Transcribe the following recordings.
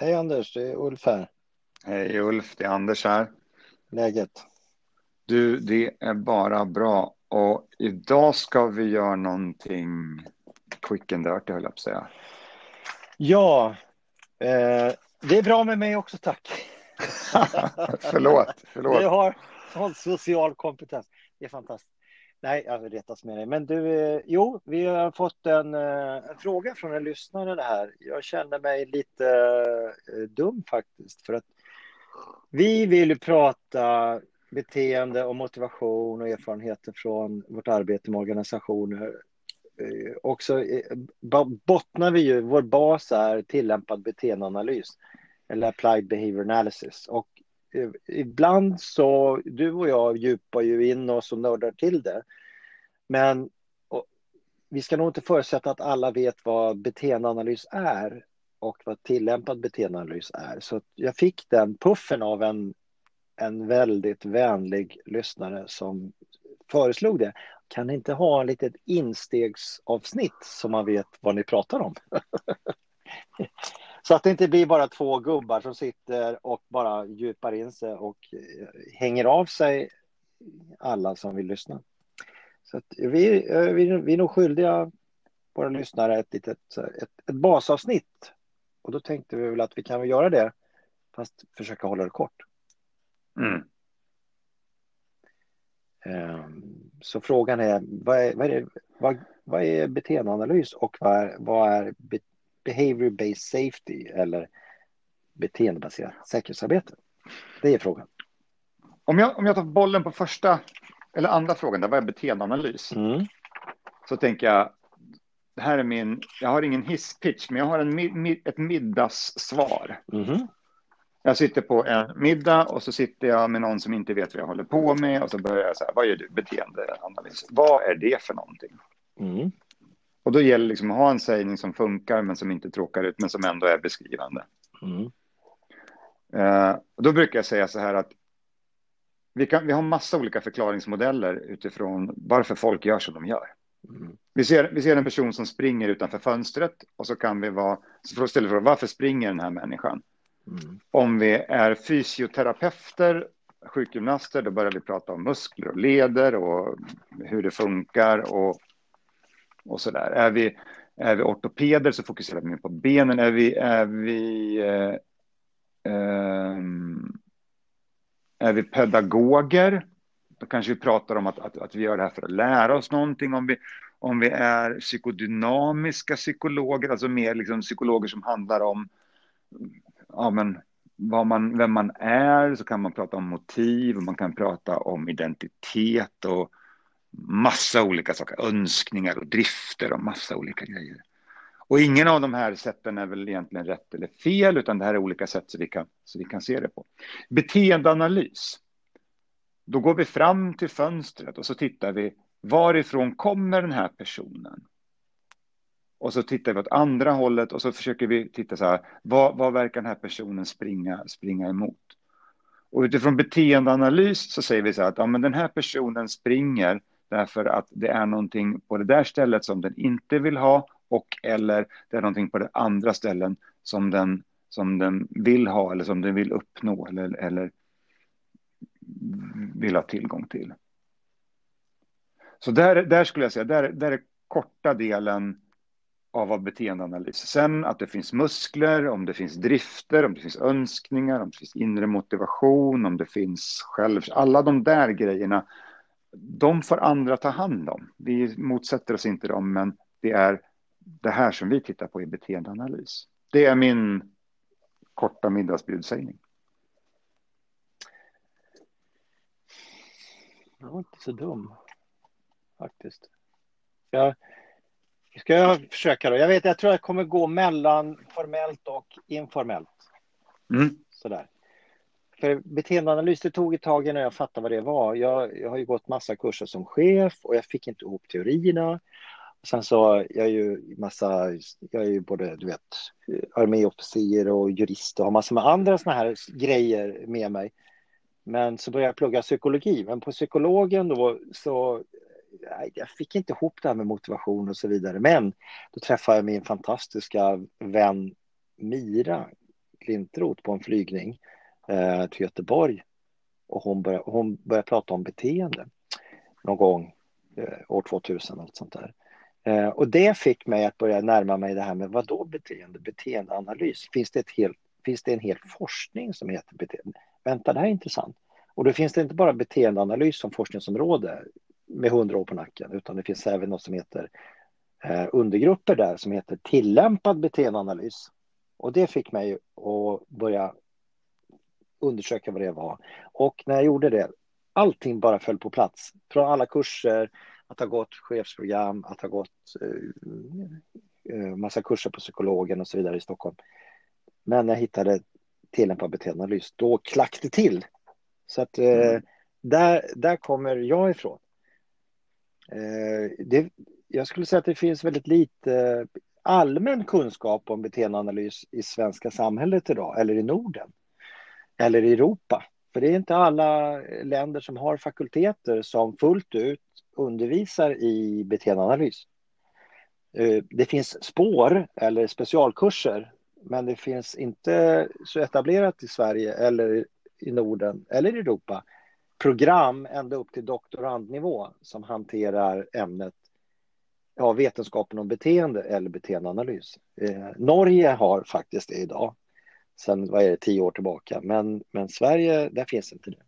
Hej Anders, det är Ulf här. Hej Ulf, det är Anders här. Läget? Du, det är bara bra. Och idag ska vi göra någonting quick and dirty, höll jag på att säga. Ja, eh, det är bra med mig också, tack. förlåt, förlåt. Du har sån social kompetens. Det är fantastiskt. Nej, jag retas med dig. Men du, eh, jo, vi har fått en, eh, en, fråga från en lyssnare här. Jag känner mig lite eh, dum faktiskt. För att vi vill ju prata beteende och motivation och erfarenheter från vårt arbete med organisationer. Och så bottnar vi ju, vår bas är tillämpad beteendeanalys eller applied behavior analysis. Och ibland så, du och jag djupar ju in oss och nördar till det. Men och, vi ska nog inte förutsätta att alla vet vad beteendeanalys är och vad tillämpad beteendeanalys är. Så jag fick den puffen av en, en väldigt vänlig lyssnare som föreslog det. Kan ni inte ha ett litet instegsavsnitt så man vet vad ni pratar om? Så att det inte blir bara två gubbar som sitter och bara djupar in sig och eh, hänger av sig alla som vill lyssna. Så vi, eh, vi, vi är nog skyldiga våra lyssnare ett, litet, ett, ett basavsnitt. Och då tänkte vi väl att vi kan väl göra det, fast försöka hålla det kort. Mm. Ehm, så frågan är, vad är, vad är, vad, vad är beteendeanalys och vad är, vad är behavior based safety eller beteendebaserat säkerhetsarbete? Det är frågan. Om jag, om jag tar bollen på första eller andra frågan, där var beteendeanalys. Mm. Så tänker jag, det här är min, jag har ingen hisspitch, men jag har en, ett middagssvar. Mm. Jag sitter på en middag och så sitter jag med någon som inte vet vad jag håller på med och så börjar jag så här, vad gör du? Beteendeanalys. Vad är det för någonting? Mm. Och då gäller det liksom att ha en sägning som funkar men som inte tråkar ut men som ändå är beskrivande. Mm. Uh, då brukar jag säga så här att vi, kan, vi har massa olika förklaringsmodeller utifrån varför folk gör som de gör. Mm. Vi, ser, vi ser en person som springer utanför fönstret och så kan vi vara, så ställer frågan varför springer den här människan? Mm. Om vi är fysioterapeuter, sjukgymnaster, då börjar vi prata om muskler och leder och hur det funkar och, och så där. Är vi, är vi ortopeder så fokuserar vi mer på benen. Är vi, är vi eh, eh, är vi pedagoger, då kanske vi pratar om att, att, att vi gör det här för att lära oss någonting. Om vi, om vi är psykodynamiska psykologer, alltså mer liksom psykologer som handlar om ja, men, vad man, vem man är, så kan man prata om motiv, och man kan prata om identitet och massa olika saker, önskningar och drifter och massa olika grejer. Och ingen av de här sätten är väl egentligen rätt eller fel, utan det här är olika sätt så vi kan, så vi kan se det på. Beteendeanalys. Då går vi fram till fönstret och så tittar vi varifrån kommer den här personen? Och så tittar vi åt andra hållet och så försöker vi titta så här, vad, vad verkar den här personen springa, springa emot? Och utifrån beteendeanalys så säger vi så här att ja, men den här personen springer därför att det är någonting på det där stället som den inte vill ha och eller det är någonting på det andra ställen som den, som den vill ha eller som den vill uppnå eller, eller vill ha tillgång till. Så där, där skulle jag säga, där, där är korta delen av vad beteendeanalys. Sen att det finns muskler, om det finns drifter, om det finns önskningar, om det finns inre motivation, om det finns själv... Alla de där grejerna, de får andra ta hand om. Vi motsätter oss inte dem, men det är det här som vi tittar på i beteendeanalys. Det är min korta middagsbjudsägning. Jag var inte så dum, faktiskt. Jag, ska jag försöka då? Jag vet, jag tror jag kommer gå mellan formellt och informellt. Mm. Sådär. För beteendeanalys, det tog ett tag innan jag fattade vad det var. Jag, jag har ju gått massa kurser som chef och jag fick inte ihop teorierna. Sen så, jag är ju massa, jag är ju både, du vet, arméofficer och jurist och har massor med andra såna här grejer med mig. Men så började jag plugga psykologi, men på psykologen då så, nej, jag fick inte ihop det här med motivation och så vidare. Men då träffade jag min fantastiska vän Mira Lintroth på en flygning eh, till Göteborg och hon började, hon började prata om beteende någon gång eh, år 2000 och sånt där. Eh, och det fick mig att börja närma mig det här med vad då beteende, beteendeanalys. Finns det, ett helt, finns det en hel forskning som heter beteende? Vänta, det här är intressant. Och då finns det inte bara beteendeanalys som forskningsområde med hundra år på nacken, utan det finns även något som heter eh, undergrupper där som heter tillämpad beteendeanalys. Och det fick mig att börja undersöka vad det var. Och när jag gjorde det, allting bara föll på plats. Från alla kurser, att ha gått chefsprogram, att ha gått eh, eh, massa kurser på psykologen och så vidare i Stockholm. Men när jag hittade tillämpad beteendeanalys, då klack det till. Så att eh, mm. där, där kommer jag ifrån. Eh, det, jag skulle säga att det finns väldigt lite allmän kunskap om beteendeanalys i svenska samhället idag, eller i Norden, eller i Europa. För det är inte alla länder som har fakulteter som fullt ut undervisar i beteendeanalys. Eh, det finns spår eller specialkurser, men det finns inte så etablerat i Sverige eller i Norden eller i Europa program ända upp till doktorandnivå som hanterar ämnet ja, vetenskapen om beteende eller beteendeanalys. Eh, Norge har faktiskt det idag, sen vad är det, tio år tillbaka, men, men Sverige, där finns inte det.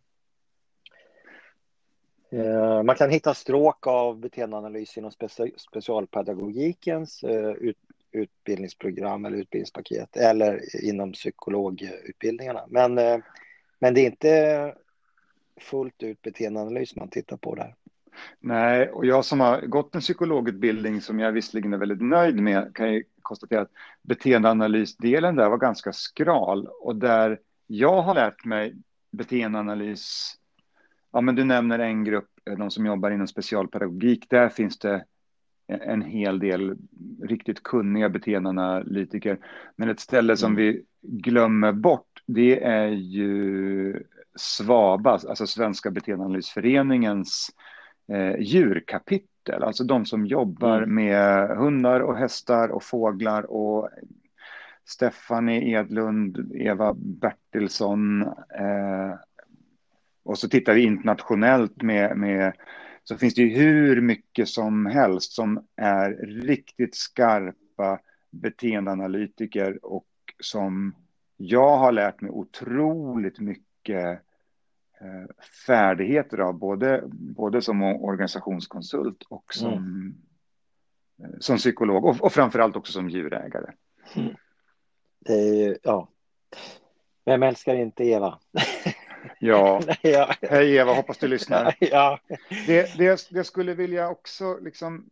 Eh, man kan hitta stråk av beteendeanalys inom speci specialpedagogikens eh, ut, utbildningsprogram eller utbildningspaket eller inom psykologutbildningarna. Men, eh, men det är inte fullt ut beteendeanalys man tittar på där. Nej, och jag som har gått en psykologutbildning som jag visserligen är väldigt nöjd med kan ju konstatera att beteendeanalysdelen där var ganska skral och där jag har lärt mig beteendeanalys Ja, men du nämner en grupp, eh, de som jobbar inom specialpedagogik. Där finns det en hel del riktigt kunniga beteendeanalytiker. Men ett ställe som mm. vi glömmer bort, det är ju SVABA, alltså Svenska beteendeanalysföreningens eh, djurkapitel. Alltså de som jobbar mm. med hundar och hästar och fåglar och Stephanie Edlund, Eva Bertilsson, eh, och så tittar vi internationellt med, med så finns det ju hur mycket som helst som är riktigt skarpa beteendeanalytiker och som jag har lärt mig otroligt mycket färdigheter av, både, både som organisationskonsult och som, mm. Eh, som psykolog och, och framförallt också som djurägare. Mm. Det är ja, vem älskar inte Eva? Ja, ja. hej Eva, hoppas du lyssnar. Ja. Det, det, det skulle vilja också, liksom,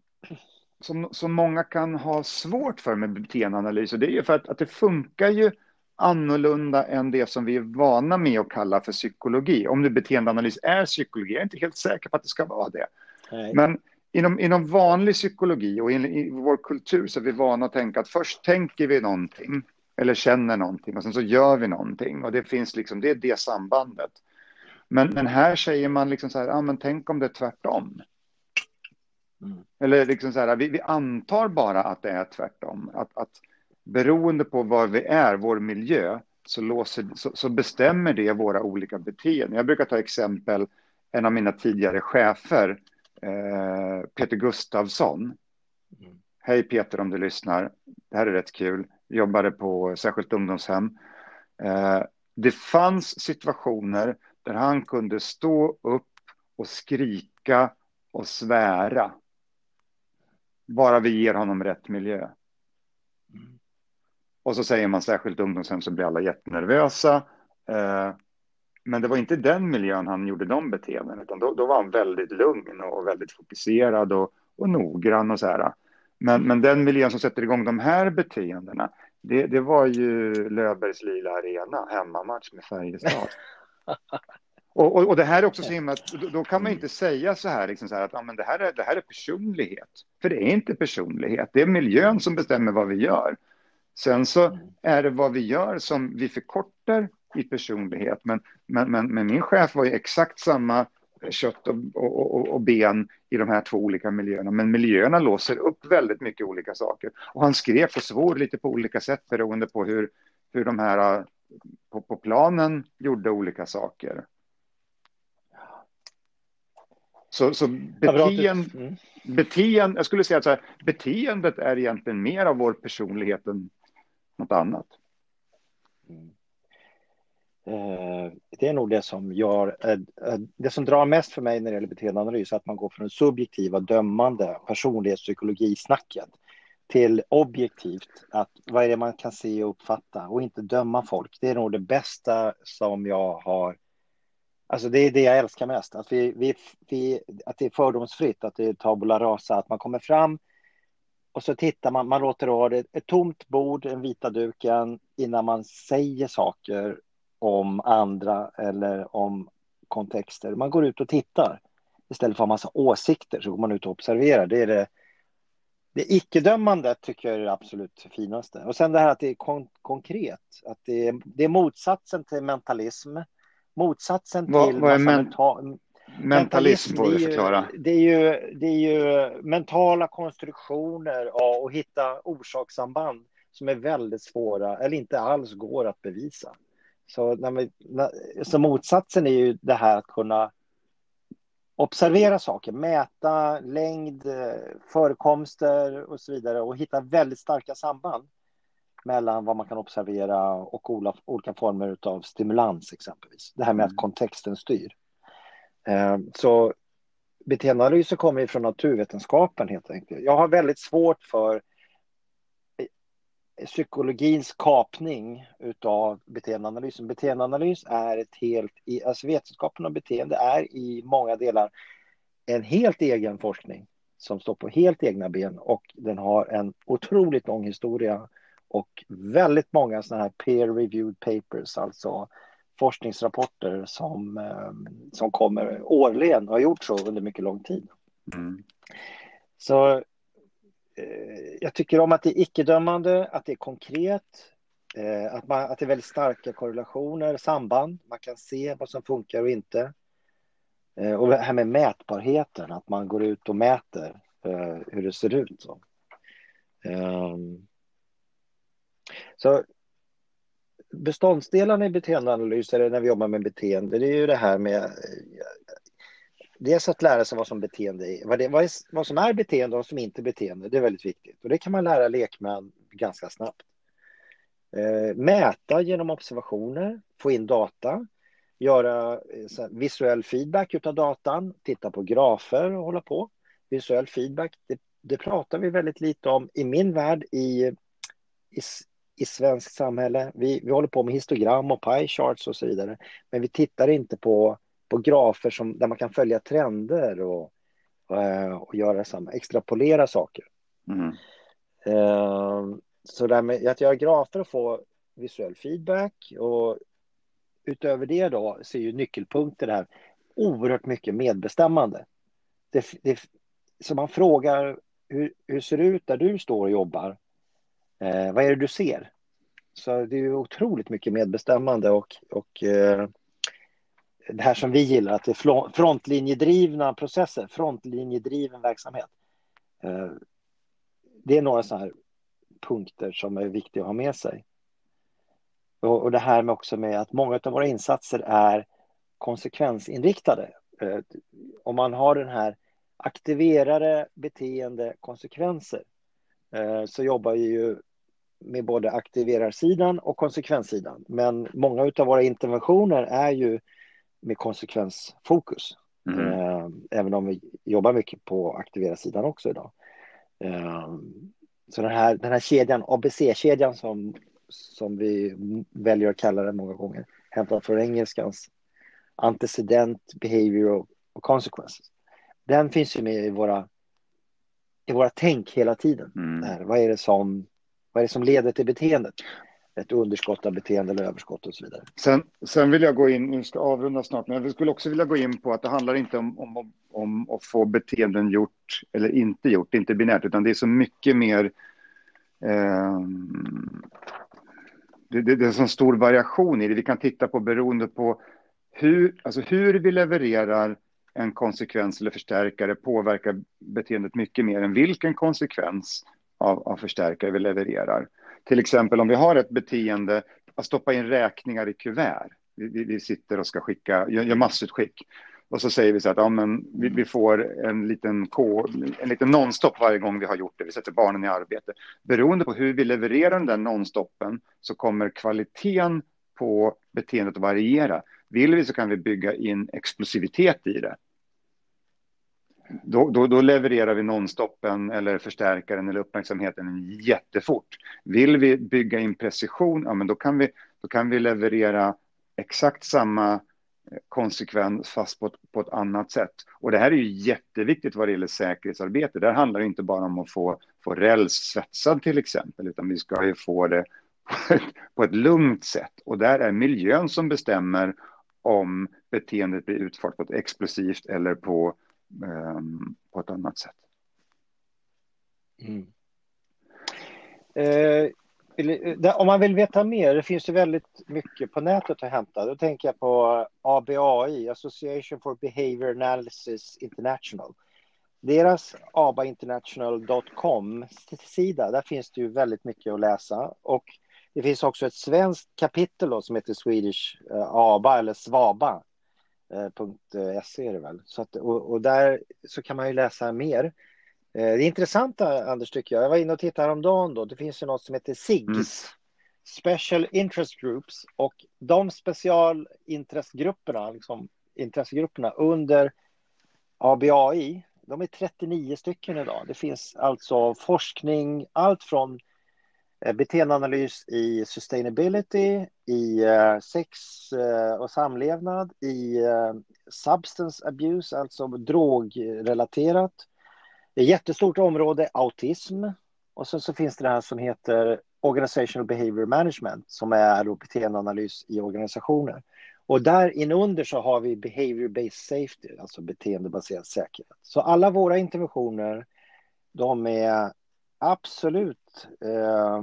som, som många kan ha svårt för med beteendeanalys, och det är ju för att, att det funkar ju annorlunda än det som vi är vana med att kalla för psykologi. Om nu beteendeanalys är psykologi, jag är inte helt säker på att det ska vara det. Nej. Men inom, inom vanlig psykologi och i, i vår kultur så är vi vana att tänka att först tänker vi någonting eller känner någonting och sen så gör vi någonting och det finns liksom, det är det sambandet. Men, men här säger man liksom så här, ah, men tänk om det är tvärtom. Mm. Eller liksom så här, vi, vi, antar bara att det är tvärtom. Att, att beroende på var vi är, vår miljö, så, låser, så, så bestämmer det våra olika beteenden. Jag brukar ta exempel, en av mina tidigare chefer, eh, Peter Gustavsson. Mm. Hej Peter om du lyssnar, det här är rätt kul jobbade på särskilt ungdomshem. Eh, det fanns situationer där han kunde stå upp och skrika och svära. Bara vi ger honom rätt miljö. Och så säger man särskilt ungdomshem så blir alla jättenervösa. Eh, men det var inte den miljön han gjorde de beteenden, utan då, då var han väldigt lugn och väldigt fokuserad och, och noggrann och så här. Men, men den miljön som sätter igång de här beteendena, det, det var ju Löfbergs Lila Arena, hemmamatch med Färjestad. och, och, och, det här är också så himla, då, då kan man inte säga så här, liksom så här att ja, men det, här är, det här är personlighet. För det är inte personlighet, det är miljön som bestämmer vad vi gör. Sen så är det vad vi gör som vi förkortar i personlighet. Men, men, men, men min chef var ju exakt samma kött och, och, och, ben i de här två olika miljöerna. Men miljöerna låser upp väldigt mycket olika saker. Och han skrev och svor lite på olika sätt beroende på hur, hur de här på, på planen gjorde olika saker. Så, så beteende, mm. beteende, jag skulle säga att här, beteendet är egentligen mer av vår personlighet än något annat. Mm. Eh, det är nog det som gör, eh, eh, det som drar mest för mig när det gäller beteendeanalys, att man går från subjektiva, dömande personlighetspsykologisnacket till objektivt, att vad är det man kan se och uppfatta och inte döma folk. Det är nog det bästa som jag har Alltså det är det jag älskar mest, att, vi, vi, vi, att det är fördomsfritt, att det är tabula rasa, att man kommer fram och så tittar man, man låter ha det, ett tomt bord, en vita duken, innan man säger saker om andra eller om kontexter. Man går ut och tittar. Istället för att ha massa åsikter så går man ut och observerar. Det är det, det icke-dömande tycker jag är det absolut finaste. Och sen det här att det är kon konkret. Att det är, det är motsatsen till mentalism. Motsatsen vad, till... Vad är men mentalism, får du förklara. Det är, ju, det är ju mentala konstruktioner och hitta orsakssamband som är väldigt svåra eller inte alls går att bevisa. Så, när vi, så motsatsen är ju det här att kunna observera saker, mäta längd, förekomster och så vidare och hitta väldigt starka samband mellan vad man kan observera och olika, olika former av stimulans exempelvis. Det här med att mm. kontexten styr. Eh, så beteendeanalyser kommer från naturvetenskapen helt enkelt. Jag har väldigt svårt för eh, psykologins kapning utav beteendeanalysen. Beteendeanalys är ett helt, alltså vetenskapen om beteende är i många delar en helt egen forskning som står på helt egna ben och den har en otroligt lång historia och väldigt många sådana här peer-reviewed papers, alltså forskningsrapporter som, eh, som kommer årligen och har gjort så under mycket lång tid. Mm. Så Eh, jag tycker om att det är icke-dömande, att det är konkret, eh, att, man, att det är väldigt starka korrelationer, samband. Man kan se vad som funkar och inte. Och det här med mätbarheten, att man går ut och mäter hur det ser ut. Så, så beståndsdelarna i beteendeanalyser när vi jobbar med beteende, det är ju det här med dels att lära sig vad som beteende är, vad, det, vad, är, vad som är beteende och vad som inte är beteende. Det är väldigt viktigt och det kan man lära lekmän ganska snabbt. Eh, mäta genom observationer, få in data, göra eh, visuell feedback utav datan, titta på grafer och hålla på. Visuell feedback, det, det pratar vi väldigt lite om i min värld i, i, i svenskt samhälle. Vi, vi håller på med histogram och pie charts och så vidare, men vi tittar inte på på grafer som, där man kan följa trender och, eh, och göra samma, extrapolera saker. Mm. Uh, så där med att göra grafer och få visuell feedback och utöver det då så är ju nyckelpunkter det här oerhört mycket medbestämmande. Det, det, så man frågar hur, hur ser det ut där du står och jobbar? Eh, vad är det du ser? Så det är otroligt mycket medbestämmande och, och eh, det här som vi gillar, att det är frontlinjedrivna processer, frontlinjedriven verksamhet. Eh, det är några sådana här punkter som är viktiga att ha med sig. Och det här med också med att många av våra insatser är konsekvensinriktade. Eh, om man har den här aktiverade beteende konsekvenser eh, så jobbar vi ju med både aktiverarsidan och konsekvenssidan. Men många av våra interventioner är ju med konsekvensfokus. Mm. Eh, även om vi jobbar mycket på aktivera sidan också idag. Eh, så den här, den här kedjan, ABC-kedjan som, som vi väljer att kalla den många gånger, hämtat från engelskans antecedent, behavior och consequences. Den finns ju med i våra, i våra tänk hela tiden. Mm. vad, är det som, vad är det som leder till beteendet? ett underskott av beteende eller överskott och så vidare. Sen, sen vill jag gå in, vi ska avrunda snart, men jag skulle också vilja gå in på att det handlar inte om, om, om att få beteenden gjort eller inte gjort, inte binärt, utan det är så mycket mer eh, det, det, det, är en så stor variation i det. Vi kan titta på beroende på hur, alltså hur vi levererar en konsekvens eller förstärkare påverkar beteendet mycket mer än vilken konsekvens av, av förstärkare vi levererar. Till exempel om vi har ett beteende att stoppa in räkningar i kuvert. Vi, vi sitter och ska skicka, gör, gör massutskick. Och så säger vi så att ja, men vi, vi får en liten, kod, en liten nonstop varje gång vi har gjort det. Vi sätter barnen i arbete. Beroende på hur vi levererar den där nonstoppen så kommer kvaliteten på beteendet att variera. Vill vi så kan vi bygga in explosivitet i det. Då, då, då, levererar vi nonstoppen eller förstärkaren eller uppmärksamheten jättefort. Vill vi bygga in precision, ja, men då, kan vi, då kan vi leverera exakt samma eh, konsekvens fast på ett, på ett annat sätt. Och det här är ju jätteviktigt vad det gäller säkerhetsarbete. Det handlar inte bara om att få, få räls svetsad till exempel, utan vi ska ju få det på ett, på ett lugnt sätt. Och där är miljön som bestämmer om beteendet blir utfört på ett explosivt eller på, på ett annat sätt. Mm. Eh, om man vill veta mer, det finns ju väldigt mycket på nätet att hämta. Då tänker jag på ABAI, Association for Behavior Analysis International. Deras abainternational.com-sida, där finns det ju väldigt mycket att läsa. Och det finns också ett svenskt kapitel då, som heter Swedish ABA eller SVABA. Uh, .se är det väl. Så att, och, och, där så kan man ju läsa mer. Eh, det intressanta, Anders, tycker jag, jag var inne och tittade häromdagen då, det finns ju något som heter SIGS, mm. Special Interest Groups, och de specialintressegrupperna, liksom, intressegrupperna under ABAI, de är 39 stycken idag. Det finns alltså forskning, allt från eh, Eh, beteendeanalys i sustainability, i eh, sex eh, och samlevnad, i substance abuse, alltså drogrelaterat, det är ett jättestort område, autism. Och sen så finns det det här som heter Organizational Behavior Management som är beteendeanalys i organisationer. Och där inunder så har vi Behavior-Based Safety, alltså beteendebaserad säkerhet. Så alla våra interventioner, de är absolut eh,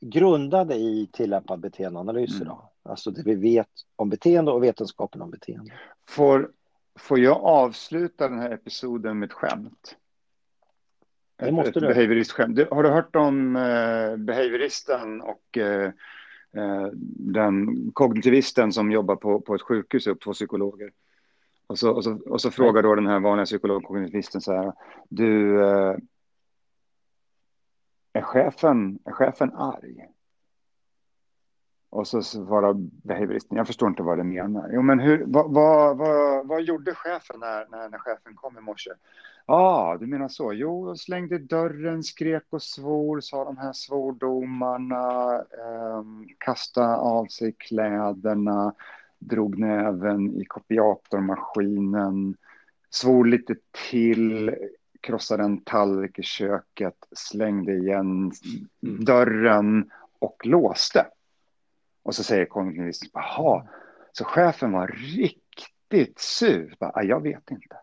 grundade i tillämpad beteendeanalys mm. idag. Alltså det vi vet om beteende och vetenskapen om beteende. Får, får jag avsluta den här episoden med ett skämt? Det måste ett, du. Behavioristskämt. Har du hört om eh, behavioristen och eh, eh, den kognitivisten som jobbar på, på ett sjukhus upp, två psykologer? Och så, och så, och så frågar då den här vanliga psykologen, kognitivisten så här, du, eh, är, chefen, är chefen arg? Och så svarar behavioristen, jag förstår inte vad det menar. Jo, men hur, vad, vad, vad, vad gjorde chefen när, när, när chefen kom i morse? Ja, ah, du menar så. Jo, slängde dörren, skrek och svor, sa de här svordomarna, eh, kastade av sig kläderna, drog näven i kopiatormaskinen, svor lite till, krossade en tallrik i köket, slängde igen dörren och låste. Och så säger kognitivisten, jaha, så chefen var riktigt sur. Bara, jag vet inte.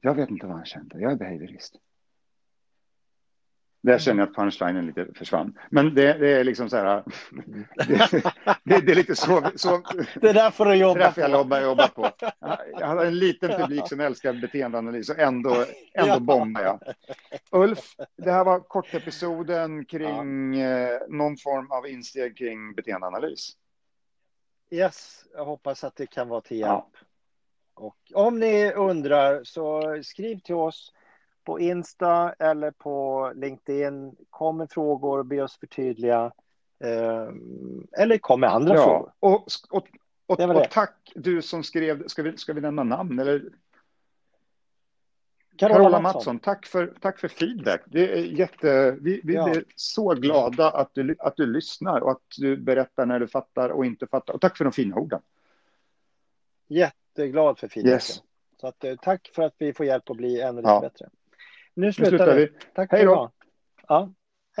Jag vet inte vad han kände, jag är behaviorist. Där känner jag att punchlinen lite försvann. Men det, det är liksom så här. Det, det, är lite så. så det är därför du jobbar därför jag jobbar, jobbar på. Jag har en liten publik som älskar beteendeanalys och ändå, ändå bombar jag. Ulf, det här var kortepisoden kring ja. Eh, någon form av insteg kring beteendeanalys. Yes, jag hoppas att det kan vara till hjälp. Ja. Och om ni undrar så skriv till oss på Insta eller på LinkedIn. Kom med frågor, be oss förtydliga. Eh, eller kom med andra ja, frågor. Och, och, och, och, tack du som skrev, ska vi, ska vi nämna namn eller? Carola, Carola Mattsson, Mattsson, tack, för, tack för feedback. Det är jätte, vi vi ja. blir så glada att du, att du lyssnar och att du berättar när du fattar och inte fattar. Och tack för de fina orden. Jätteglad för feedbacken. Yes. Så att, eh, tack för att vi får hjälp att bli ännu lite ja. bättre. Nu slutar, nu slutar vi. vi. Tack Hej då. Ja.